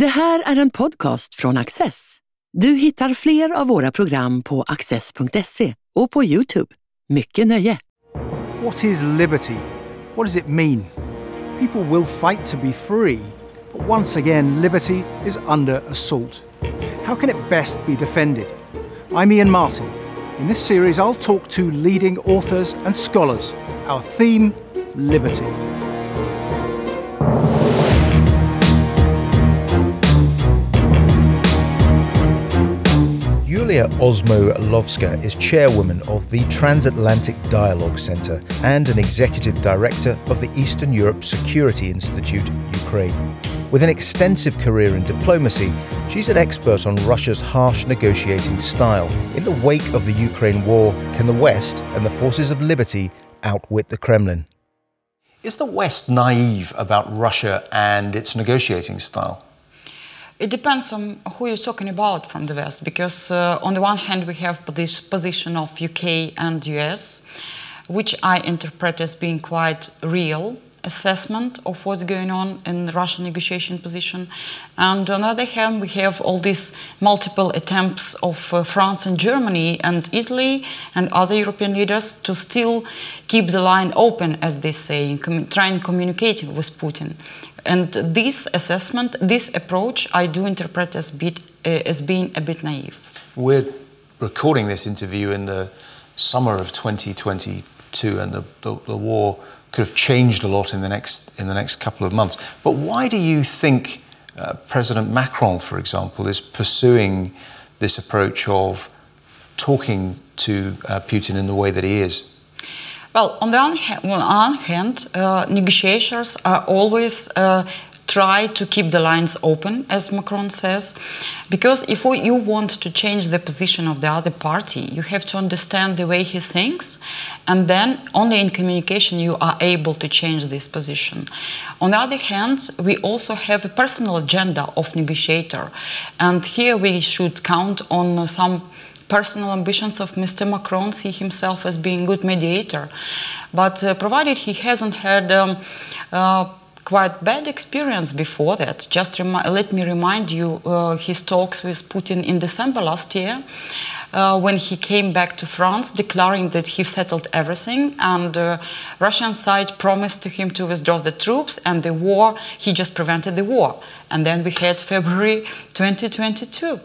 Det här är en podcast från Access. Du hittar fler av våra program på access.se och på Youtube. Mycket nöje! What is liberty? What does it mean? People will fight to be free, but once again, liberty is under assault. How can it best be defended? I'm Ian Martin. In this series, I'll talk to leading authors and scholars. Our theme liberty. Julia Osmolovska is chairwoman of the Transatlantic Dialogue Centre and an executive director of the Eastern Europe Security Institute, Ukraine. With an extensive career in diplomacy, she's an expert on Russia's harsh negotiating style. In the wake of the Ukraine war, can the West and the forces of liberty outwit the Kremlin? Is the West naive about Russia and its negotiating style? It depends on who you're talking about from the West, because uh, on the one hand we have this position of UK and US, which I interpret as being quite real assessment of what's going on in the Russian negotiation position. And on the other hand, we have all these multiple attempts of uh, France and Germany and Italy and other European leaders to still keep the line open, as they say, trying communicating with Putin. And this assessment, this approach, I do interpret as, bit, uh, as being a bit naive. We're recording this interview in the summer of 2022, and the, the, the, war could have changed a lot in the next in the next couple of months. But why do you think uh, President Macron, for example, is pursuing this approach of talking to uh, Putin in the way that he is? Well, on the one hand, uh, negotiators are always uh, try to keep the lines open, as Macron says, because if you want to change the position of the other party, you have to understand the way he thinks, and then only in communication you are able to change this position. On the other hand, we also have a personal agenda of negotiator, and here we should count on some personal ambitions of Mr. Macron, see himself as being good mediator. But uh, provided he hasn't had um, uh, quite bad experience before that, just let me remind you uh, his talks with Putin in December last year. Uh, when he came back to France, declaring that he settled everything, and uh, Russian side promised to him to withdraw the troops, and the war he just prevented the war, and then we had February 2022.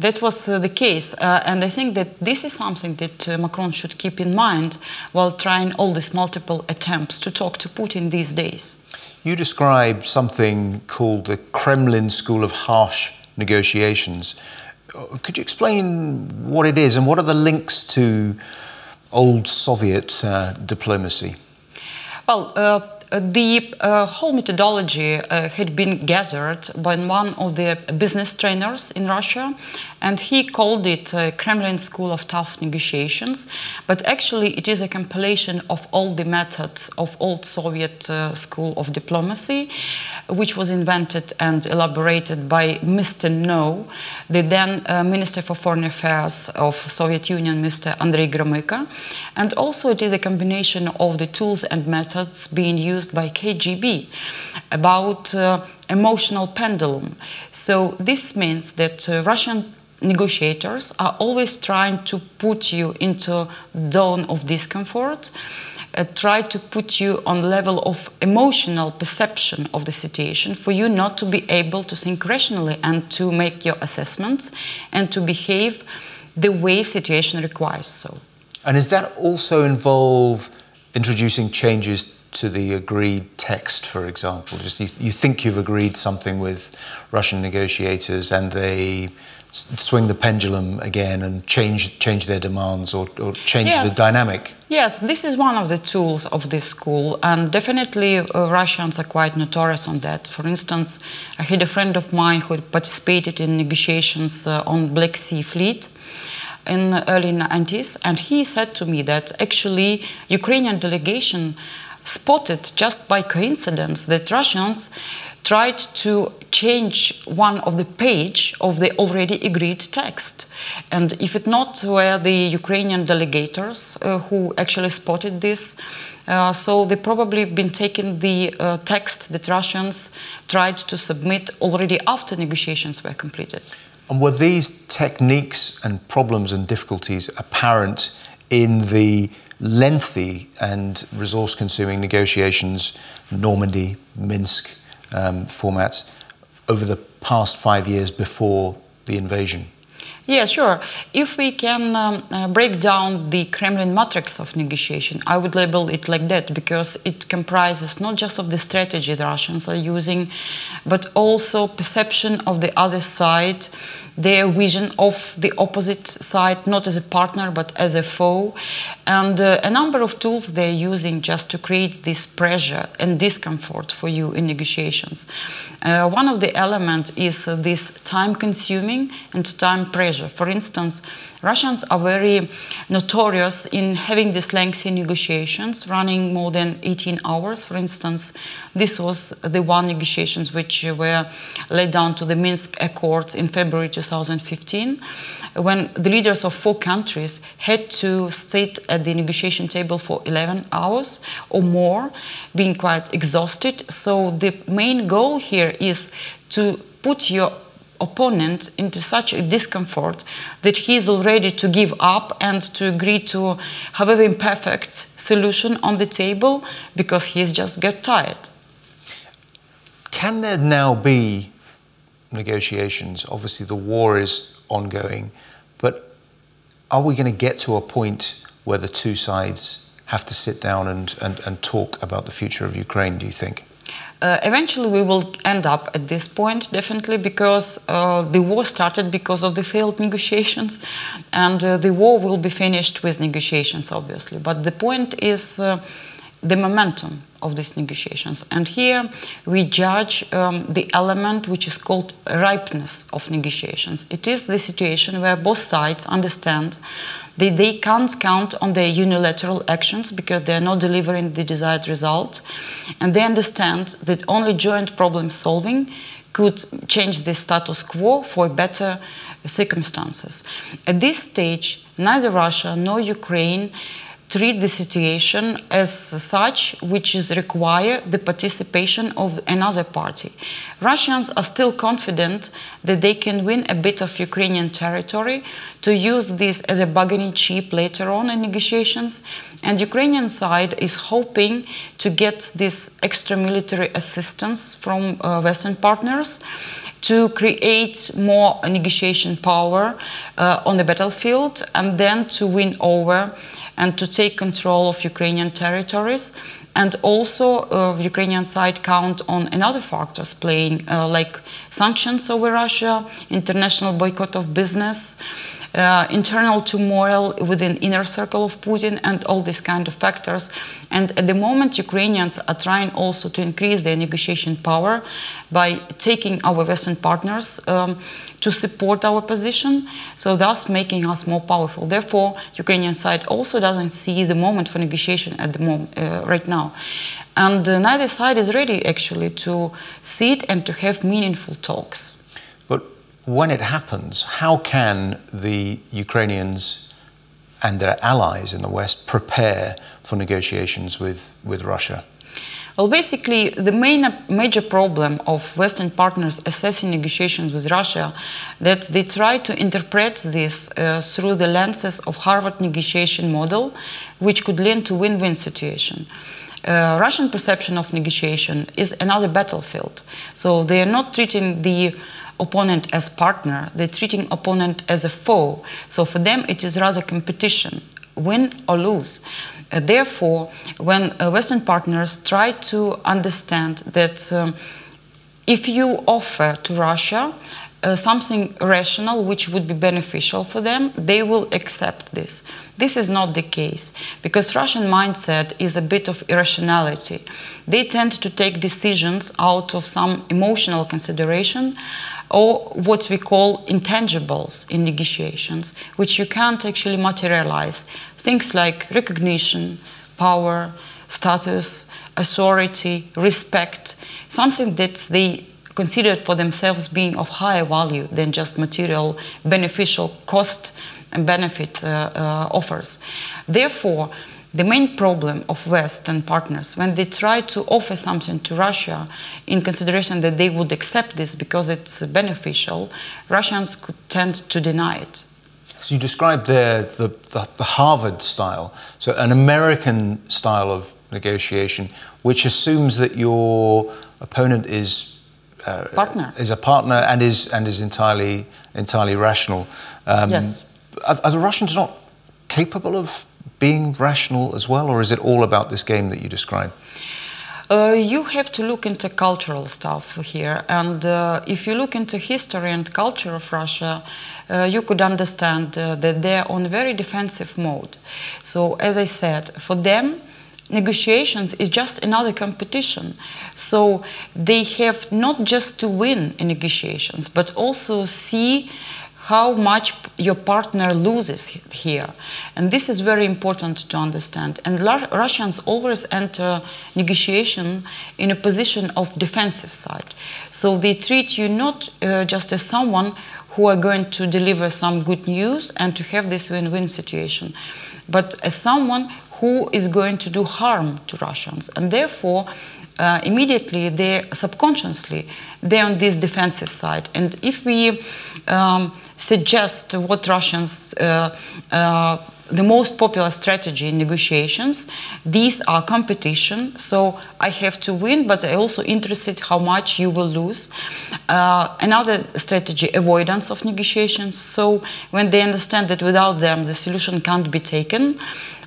That was uh, the case, uh, and I think that this is something that uh, Macron should keep in mind while trying all these multiple attempts to talk to Putin these days. You describe something called the Kremlin School of Harsh Negotiations. Could you explain what it is and what are the links to old Soviet uh, diplomacy? Well, uh, the uh, whole methodology uh, had been gathered by one of the business trainers in Russia, and he called it uh, Kremlin School of Tough Negotiations. But actually, it is a compilation of all the methods of old Soviet uh, school of diplomacy, which was invented and elaborated by Mr. No, the then uh, Minister for Foreign Affairs of Soviet Union, Mr. Andrei Gromyko. And also, it is a combination of the tools and methods being used by KGB about uh, emotional pendulum. So this means that uh, Russian negotiators are always trying to put you into zone of discomfort uh, try to put you on level of emotional perception of the situation for you not to be able to think rationally and to make your assessments and to behave the way situation requires so and does that also involve introducing changes to the agreed text, for example? Just you, you, think you've agreed something with Russian negotiators and they swing the pendulum again and change change their demands or, or change yes. the dynamic? Yes, this is one of the tools of this school, and definitely uh, Russians are quite notorious on that. For instance, I had a friend of mine who participated in negotiations uh, on Black Sea Fleet in the early 90s, and he said to me that actually Ukrainian delegation spotted just by coincidence that Russians tried to change one of the page of the already agreed text. And if it not were the Ukrainian delegators uh, who actually spotted this, uh, so they probably have been taking the uh, text that Russians tried to submit already after negotiations were completed. And were these techniques and problems and difficulties apparent in the lengthy and resource consuming negotiations, Normandy, Minsk um, formats, over the past five years before the invasion? Yeah, sure. If we can um, uh, break down the Kremlin matrix of negotiation, I would label it like that because it comprises not just of the strategy the Russians are using, but also perception of the other side, their vision of the opposite side, not as a partner but as a foe, and uh, a number of tools they're using just to create this pressure and discomfort for you in negotiations. Uh, one of the elements is uh, this time consuming and time pressure. For instance, Russians are very notorious in having these lengthy negotiations, running more than 18 hours. For instance, this was the one negotiations which were led down to the Minsk Accords in February 2015, when the leaders of four countries had to sit at the negotiation table for 11 hours or more, being quite exhausted. So the main goal here is to put your opponent into such a discomfort that he is already to give up and to agree to however imperfect solution on the table because he has just got tired. Can there now be negotiations? Obviously, the war is ongoing, but are we going to get to a point where the two sides have to sit down and, and, and talk about the future of Ukraine, do you think? Uh, eventually, we will end up at this point, definitely, because uh, the war started because of the failed negotiations, and uh, the war will be finished with negotiations, obviously. But the point is uh, the momentum of these negotiations. And here we judge um, the element which is called ripeness of negotiations. It is the situation where both sides understand they, they can't count on their unilateral actions because they're not delivering the desired result. And they understand that only joint problem solving could change the status quo for better circumstances. At this stage, neither Russia nor Ukraine treat the situation as such, which is require the participation of another party. Russians are still confident that they can win a bit of Ukrainian territory to use this as a bargaining chip later on in negotiations. And Ukrainian side is hoping to get this extra military assistance from uh, Western partners to create more negotiation power uh, on the battlefield and then to win over and to take control of Ukrainian territories. And also, uh, Ukrainian side count on another factors playing, uh, like sanctions over Russia, international boycott of business, uh, internal turmoil within inner circle of Putin and all these kind of factors. And at the moment, Ukrainians are trying also to increase their negotiation power by taking our Western partners um, to support our position, so thus making us more powerful. Therefore, Ukrainian side also doesn't see the moment for negotiation at the moment uh, right now. And uh, neither side is ready actually to sit and to have meaningful talks when it happens, how can the Ukrainians and their allies in the West prepare for negotiations with, with Russia? Well, basically, the main major problem of Western partners assessing negotiations with Russia that they try to interpret this uh, through the lenses of Harvard negotiation model, which could lead to win-win situation. Uh, Russian perception of negotiation is another battlefield, so they are not treating the opponent as partner, they're treating opponent as a foe. So for them, it is rather competition, win or lose. Uh, therefore, when uh, Western partners try to understand that um, if you offer to Russia uh, something rational which would be beneficial for them, they will accept this. This is not the case because Russian mindset is a bit of irrationality. They tend to take decisions out of some emotional consideration or what we call intangibles in negotiations, which you can't actually materialize. Things like recognition, power, status, authority, respect, something that they considered for themselves being of higher value than just material beneficial cost and benefit uh, uh, offers. Therefore, the main problem of Western partners when they try to offer something to Russia in consideration that they would accept this because it's beneficial, Russians could tend to deny it. So you described the, the, the, the Harvard style, so an American style of negotiation, which assumes that your opponent is uh, partner is a partner and is and is entirely entirely rational. Um, yes. Are, are, the Russians not capable of being rational as well, or is it all about this game that you describe? Uh, you have to look into cultural stuff here, and uh, if you look into history and culture of Russia, uh, you could understand uh, that they are on very defensive mode. So, as I said, for them, negotiations is just another competition. So they have not just to win in negotiations, but also see how much your partner loses here. And this is very important to understand. And Russians always enter negotiation in a position of defensive side. So they treat you not uh, just as someone who are going to deliver some good news and to have this win-win situation, but as someone who is going to do harm to Russians. And therefore, uh, immediately, they subconsciously, they're on this defensive side. And if we um, suggest what Russians uh, uh, the most popular strategy in negotiations. These are competition, so I have to win, but I also interested how much you will lose. Uh, another strategy, avoidance of negotiations. So when they understand that without them the solution can't be taken,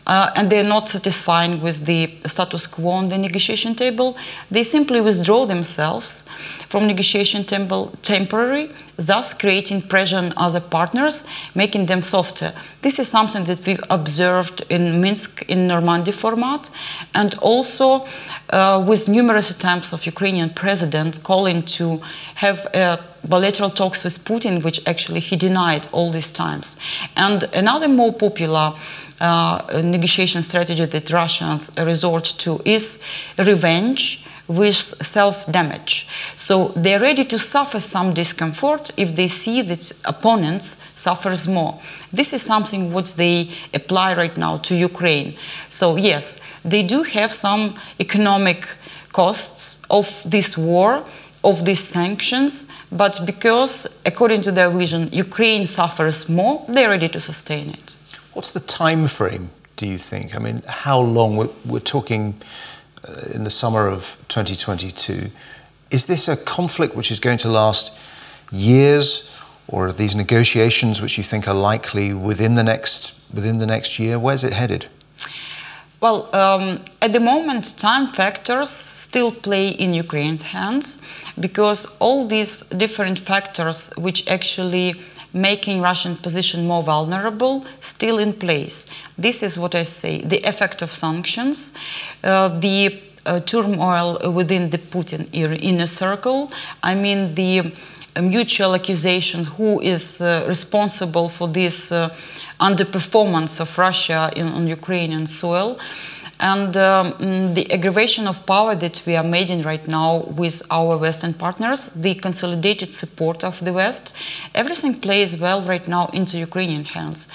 uh, and they're not satisfying with the status quo on the negotiation table, they simply withdraw themselves from negotiation table temporary, thus creating pressure on other partners, making them softer. This is something that we've observed in Minsk in Normandy format, and also uh, with numerous attempts of Ukrainian president calling to have uh, bilateral talks with Putin, which actually he denied all these times. And another more popular uh, negotiation strategy that Russians resort to is revenge with self-damage. So they're ready to suffer some discomfort if they see that opponents suffers more. This is something what they apply right now to Ukraine. So yes, they do have some economic costs of this war, of these sanctions, but because, according to their vision, Ukraine suffers more, they're ready to sustain it. What's the time frame, do you think? I mean, how long? We're, we're talking in the summer of 2022. Is this a conflict which is going to last years, or are these negotiations which you think are likely within the next within the next year? Where's it headed? Well, um, at the moment, time factors still play in Ukraine's hands because all these different factors which actually making Russian position more vulnerable, still in place. This is what I say, the effect of sanctions, uh, the uh, turmoil within the Putin inner circle, I mean the uh, mutual accusation who is uh, responsible for this uh, underperformance of Russia in, on Ukrainian soil. And um, the aggravation of power that we are making right now with our Western partners, the consolidated support of the West, everything plays well right now into Ukrainian hands.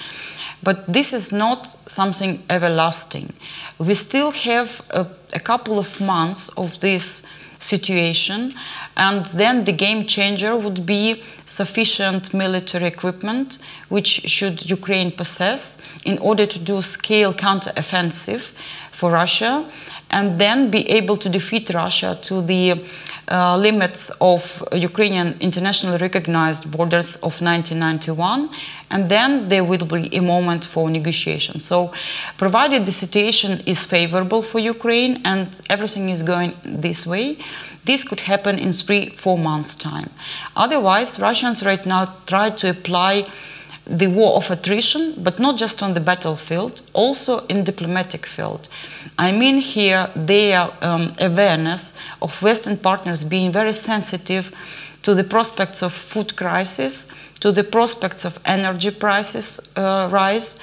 But this is not something everlasting. We still have a, a couple of months of this situation, and then the game changer would be sufficient military equipment, which should Ukraine possess in order to do scale counteroffensive for Russia and then be able to defeat Russia to the uh, limits of Ukrainian internationally recognized borders of 1991 and then there will be a moment for negotiation. So, provided the situation is favorable for Ukraine and everything is going this way, this could happen in three, four months' time. Otherwise, Russians right now try to apply the war of attrition, but not just on the battlefield, also in diplomatic field. I mean here their um, awareness of Western partners being very sensitive to the prospects of food crisis, to the prospects of energy prices uh, rise,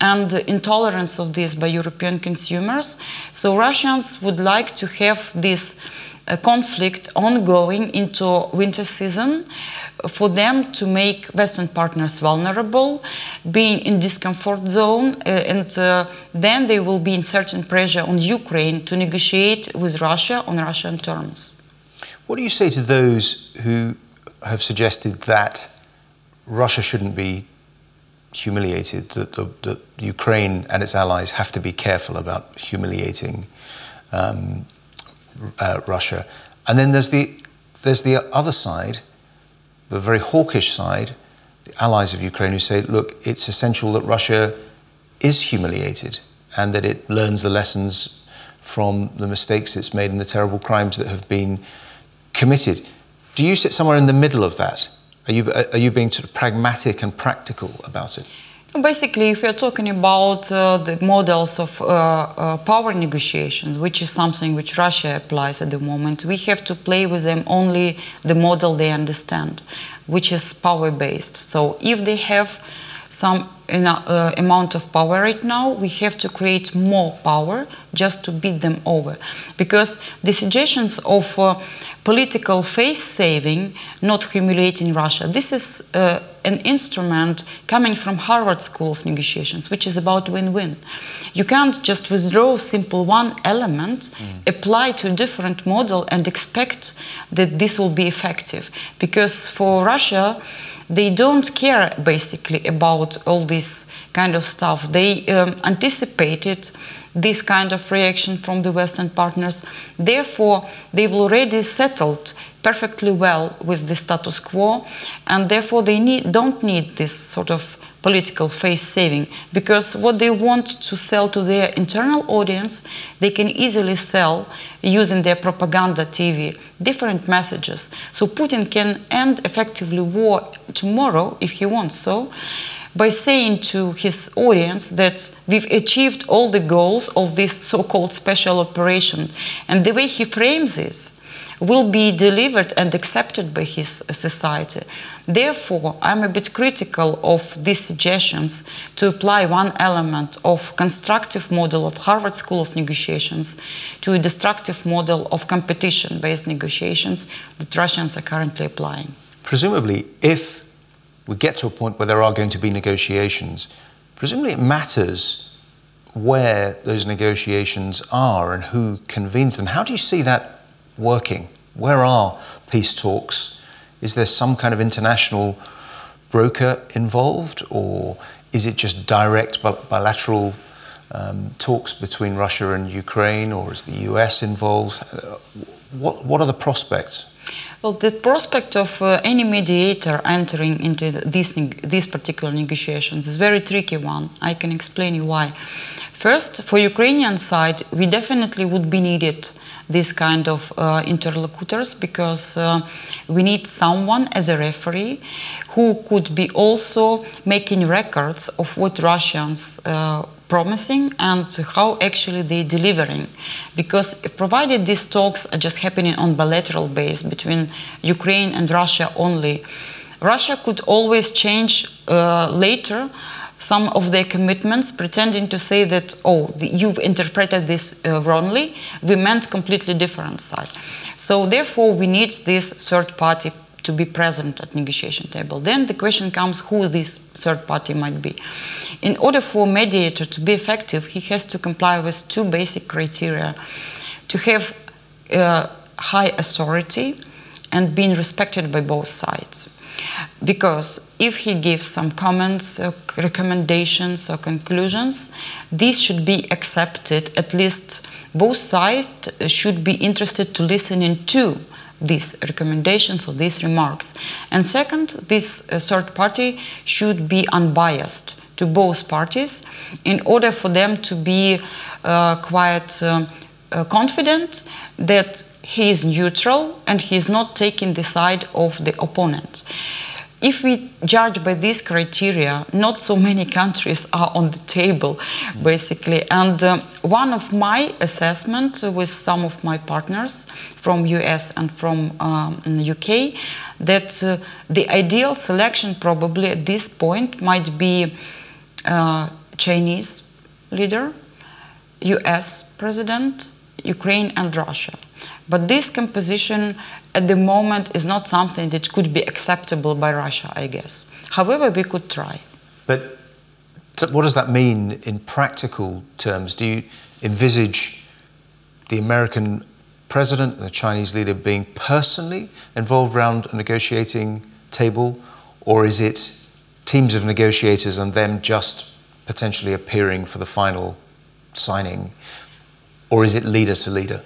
and intolerance of this by European consumers. So Russians would like to have this uh, conflict ongoing into winter season for them to make Western partners vulnerable, being in discomfort zone, uh, and uh, then they will be in certain pressure on Ukraine to negotiate with Russia on Russian terms. What do you say to those who have suggested that Russia shouldn't be humiliated, that, the, that Ukraine and its allies have to be careful about humiliating um, uh, Russia? And then there's the, there's the other side the very hawkish side, the allies of Ukraine, who say, look, it's essential that Russia is humiliated and that it learns the lessons from the mistakes it's made and the terrible crimes that have been committed. Do you sit somewhere in the middle of that? Are you, are you being sort of pragmatic and practical about it? Basically, if we are talking about uh, the models of uh, uh, power negotiations, which is something which Russia applies at the moment, we have to play with them only the model they understand, which is power based. So if they have some uh, amount of power right now, we have to create more power just to beat them over. Because the suggestions of uh, political face saving, not humiliating Russia, this is uh, an instrument coming from Harvard School of Negotiations, which is about win-win. You can't just withdraw simple one element, mm. apply to a different model and expect that this will be effective. Because for Russia, they don't care basically about all this kind of stuff. They um, anticipated this kind of reaction from the Western partners. Therefore, they've already settled perfectly well with the status quo, and therefore they need, don't need this sort of political face saving because what they want to sell to their internal audience, they can easily sell using their propaganda TV different messages. So Putin can end effectively war tomorrow if he wants so by saying to his audience that we've achieved all the goals of this so-called special operation. And the way he frames it will be delivered and accepted by his society. Therefore, I'm a bit critical of these suggestions to apply one element of constructive model of Harvard School of Negotiations to a destructive model of competition-based negotiations that Russians are currently applying. Presumably, if we get to a point where there are going to be negotiations, presumably it matters where those negotiations are and who convenes them. How do you see that working? Where are peace talks? Is there some kind of international broker involved, or is it just direct bilateral um, talks between Russia and Ukraine, or is the US involved? Uh, what, what are the prospects? Well, the prospect of uh, any mediator entering into these, these particular negotiations is a very tricky one. I can explain you why. First, for Ukrainian side, we definitely would be needed this kind of uh, interlocutors because uh, we need someone as a referee who could be also making records of what Russians uh, promising and how actually they're delivering. Because provided these talks are just happening on bilateral base between Ukraine and Russia only, Russia could always change uh, later some of their commitments, pretending to say that, oh, the, you've interpreted this uh, wrongly. We meant completely different side. So therefore, we need this third party to be present at negotiation table. Then the question comes who this third party might be. In order for mediator to be effective, he has to comply with two basic criteria. To have uh, high authority and being respected by both sides. Because if he gives some comments, uh, recommendations, or conclusions, these should be accepted. At least both sides should be interested to listening to these recommendations or these remarks. And second, this uh, third party should be unbiased to both parties in order for them to be uh, quite uh, uh confident that he is neutral and he is not taking the side of the opponent. If we judge by these criteria, not so many countries are on the table, basically. And um, one of my assessment with some of my partners from US and from um, UK, that uh, the ideal selection probably at this point might be uh, Chinese leader, US president, Ukraine, and Russia. But this composition at the moment is not something that could be acceptable by Russia, I guess. However, we could try. But what does that mean in practical terms? Do you envisage the American president and the Chinese leader being personally involved around a negotiating table, or is it teams of negotiators and them just potentially appearing for the final signing, or is it leader to leader?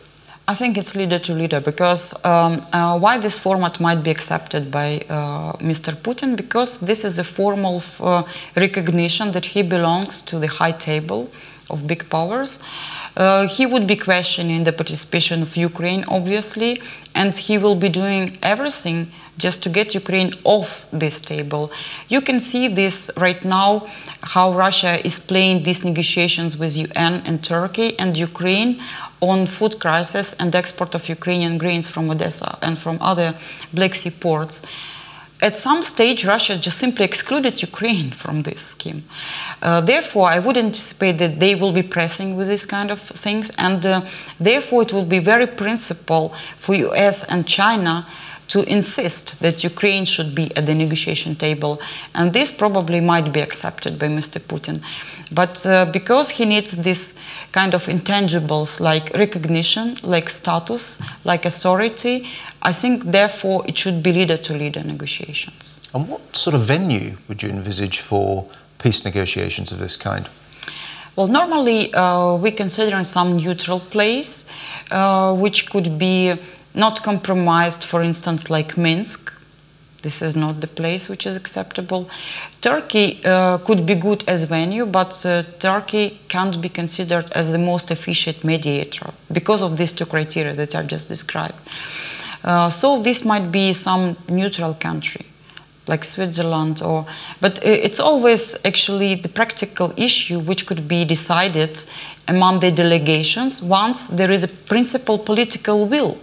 I think it's leader to leader because um, uh, why this format might be accepted by uh, Mr. Putin because this is a formal uh, recognition that he belongs to the high table of big powers. Uh, he would be questioning the participation of Ukraine, obviously, and he will be doing everything just to get Ukraine off this table. You can see this right now, how Russia is playing these negotiations with UN and Turkey and Ukraine on food crisis and export of Ukrainian grains from Odessa and from other Black Sea ports. At some stage, Russia just simply excluded Ukraine from this scheme. Uh, therefore, I would anticipate that they will be pressing with this kind of things, and uh, therefore, it will be very principal for US and China to insist that Ukraine should be at the negotiation table. And this probably might be accepted by Mr. Putin. But uh, because he needs this kind of intangibles like recognition, like status, like authority, I think therefore it should be leader to leader negotiations. And what sort of venue would you envisage for peace negotiations of this kind? Well, normally uh, we consider some neutral place, uh, which could be not compromised, for instance, like Minsk. This is not the place which is acceptable. Turkey uh, could be good as venue, but uh, Turkey can't be considered as the most efficient mediator because of these two criteria that I've just described. Uh, so this might be some neutral country like Switzerland or but it's always actually the practical issue which could be decided among the delegations once there is a principal political will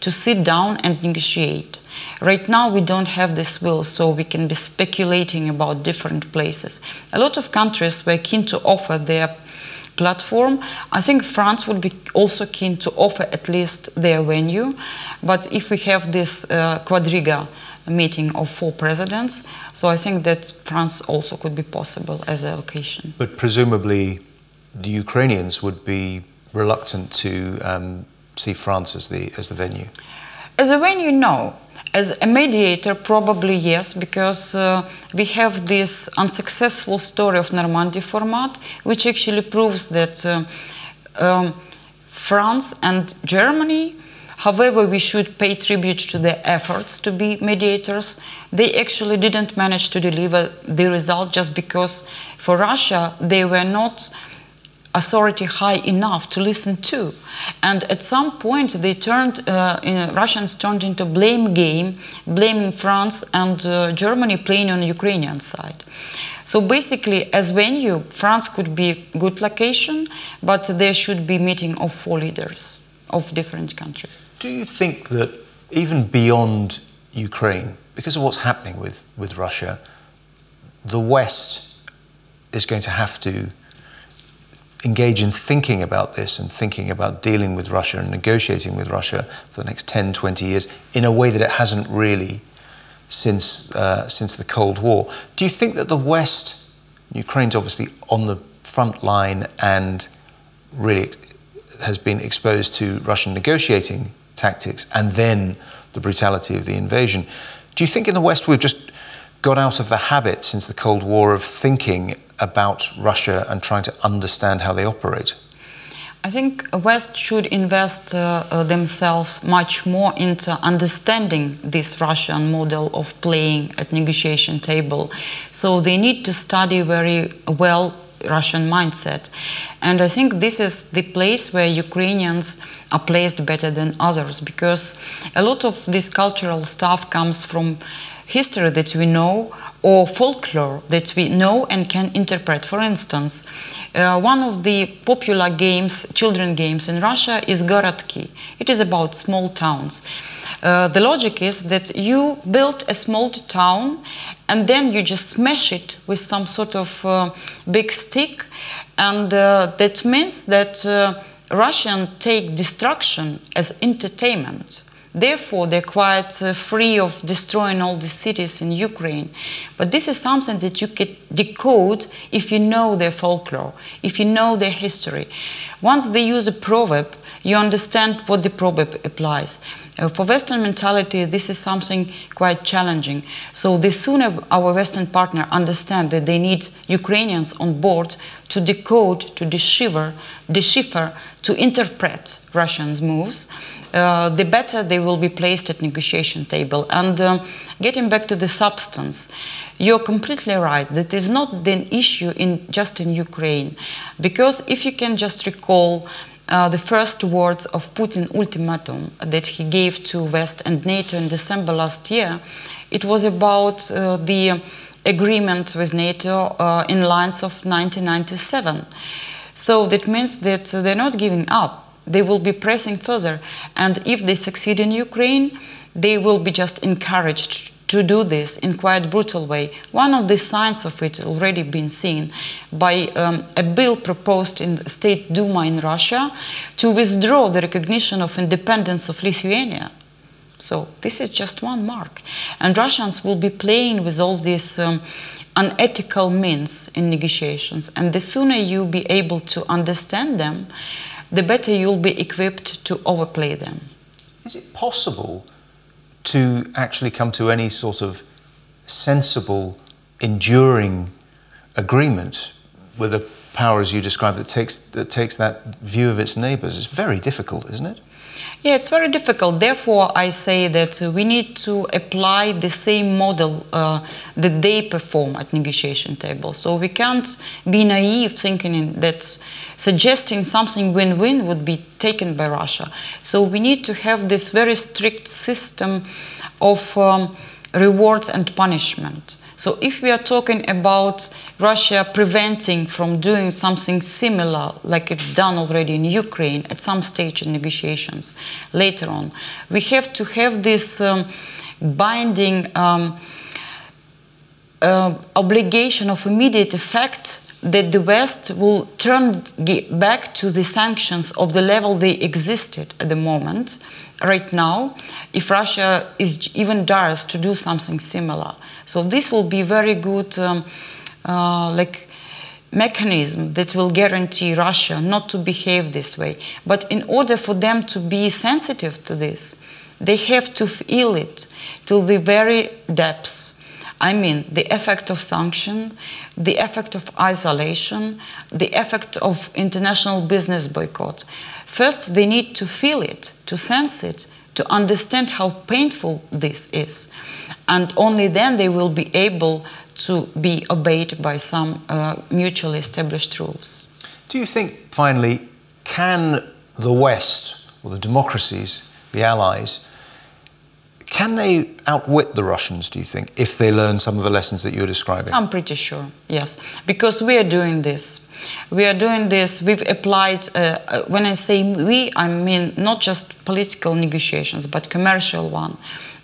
to sit down and negotiate. Right now, we don't have this will, so we can be speculating about different places. A lot of countries were keen to offer their platform. I think France would be also keen to offer at least their venue. But if we have this uh, quadriga meeting of four presidents, so I think that France also could be possible as a location. But presumably, the Ukrainians would be reluctant to um, see France as the as the venue? As a venue, no. As a mediator, probably yes, because uh, we have this unsuccessful story of Normandy format, which actually proves that uh, um, France and Germany, however, we should pay tribute to their efforts to be mediators, they actually didn't manage to deliver the result just because for Russia they were not authority high enough to listen to. And at some point, they turned, uh, Russians turned into blame game, blaming France and uh, Germany playing on Ukrainian side. So basically, as venue, France could be good location, but there should be meeting of four leaders of different countries. Do you think that even beyond Ukraine, because of what's happening with, with Russia, the West is going to have to engage in thinking about this and thinking about dealing with Russia and negotiating with Russia for the next 10, 20 years in a way that it hasn't really since, uh, since the Cold War. Do you think that the West, Ukraine's obviously on the front line and really has been exposed to Russian negotiating tactics and then the brutality of the invasion. Do you think in the West we've just got out of the habit since the Cold War of thinking about Russia and trying to understand how they operate? I think West should invest uh, uh, themselves much more into understanding this Russian model of playing at negotiation table. So they need to study very well Russian mindset. And I think this is the place where Ukrainians are placed better than others because a lot of this cultural stuff comes from history that we know or folklore that we know and can interpret. For instance, uh, one of the popular games, children games in Russia, is Gorodki. It is about small towns. Uh, the logic is that you build a small town and then you just smash it with some sort of uh, big stick, and uh, that means that uh, Russians take destruction as entertainment. Therefore, they're quite uh, free of destroying all the cities in Ukraine. But this is something that you can decode if you know their folklore, if you know their history. Once they use a proverb, you understand what the proverb applies. Uh, for Western mentality, this is something quite challenging. So the sooner our Western partner understand that they need Ukrainians on board to decode, to decipher, decipher to interpret Russians' moves, the better they will be placed at negotiation table. And um, getting back to the substance, you're completely right. That is not the issue in just in Ukraine, because if you can just recall. Uh, the first words of Putin ultimatum that he gave to West and NATO in December last year, it was about uh, the agreement with NATO uh, in lines of 1997. So that means that they're not giving up they will be pressing further. And if they succeed in Ukraine, they will be just encouraged to do this in quite brutal way. One of the signs of it already been seen by um, a bill proposed in the State Duma in Russia to withdraw the recognition of independence of Lithuania. So this is just one mark. And Russians will be playing with all these um, unethical means in negotiations. And the sooner you be able to understand them, the better you'll be equipped to overplay them. Is it possible to actually come to any sort of sensible, enduring agreement with a power, as you described, that takes, that takes that view of its neighbours? It's very difficult, isn't it? Yeah, it's very difficult. Therefore, I say that we need to apply the same model uh, that they perform at negotiation tables. So we can't be naive thinking that suggesting something win-win would be taken by Russia. So we need to have this very strict system of um, rewards and punishment. So if we are talking about Russia preventing from doing something similar, like it's done already in Ukraine at some stage in negotiations later on, we have to have this um, binding um, uh, obligation of immediate effect that the West will turn back to the sanctions of the level they existed at the moment, right now, if Russia is even dares to do something similar. So this will be very good, um, Uh, like mechanism that will guarantee Russia not to behave this way. But in order for them to be sensitive to this, they have to feel it to the very depths. I mean, the effect of sanction, the effect of isolation, the effect of international business boycott. First, they need to feel it, to sense it, to understand how painful this is. And only then they will be able to be obeyed by some uh, mutually established rules. Do you think, finally, can the West, or the democracies, the allies, can they outwit the Russians, do you think, if they learn some of the lessons that you're describing? I'm pretty sure, yes. Because we are doing this. We are doing this, we've applied, uh, uh, when I say we, I mean not just political negotiations, but commercial one.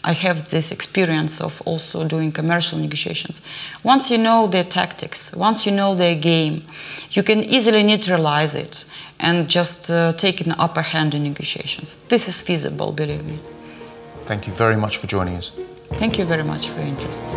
I have this experience of also doing commercial negotiations. Once you know their tactics, once you know their game, you can easily neutralize it and just uh, take an upper hand in negotiations. This is feasible, believe me. Thank you very much for joining us. Thank you very much for your interest.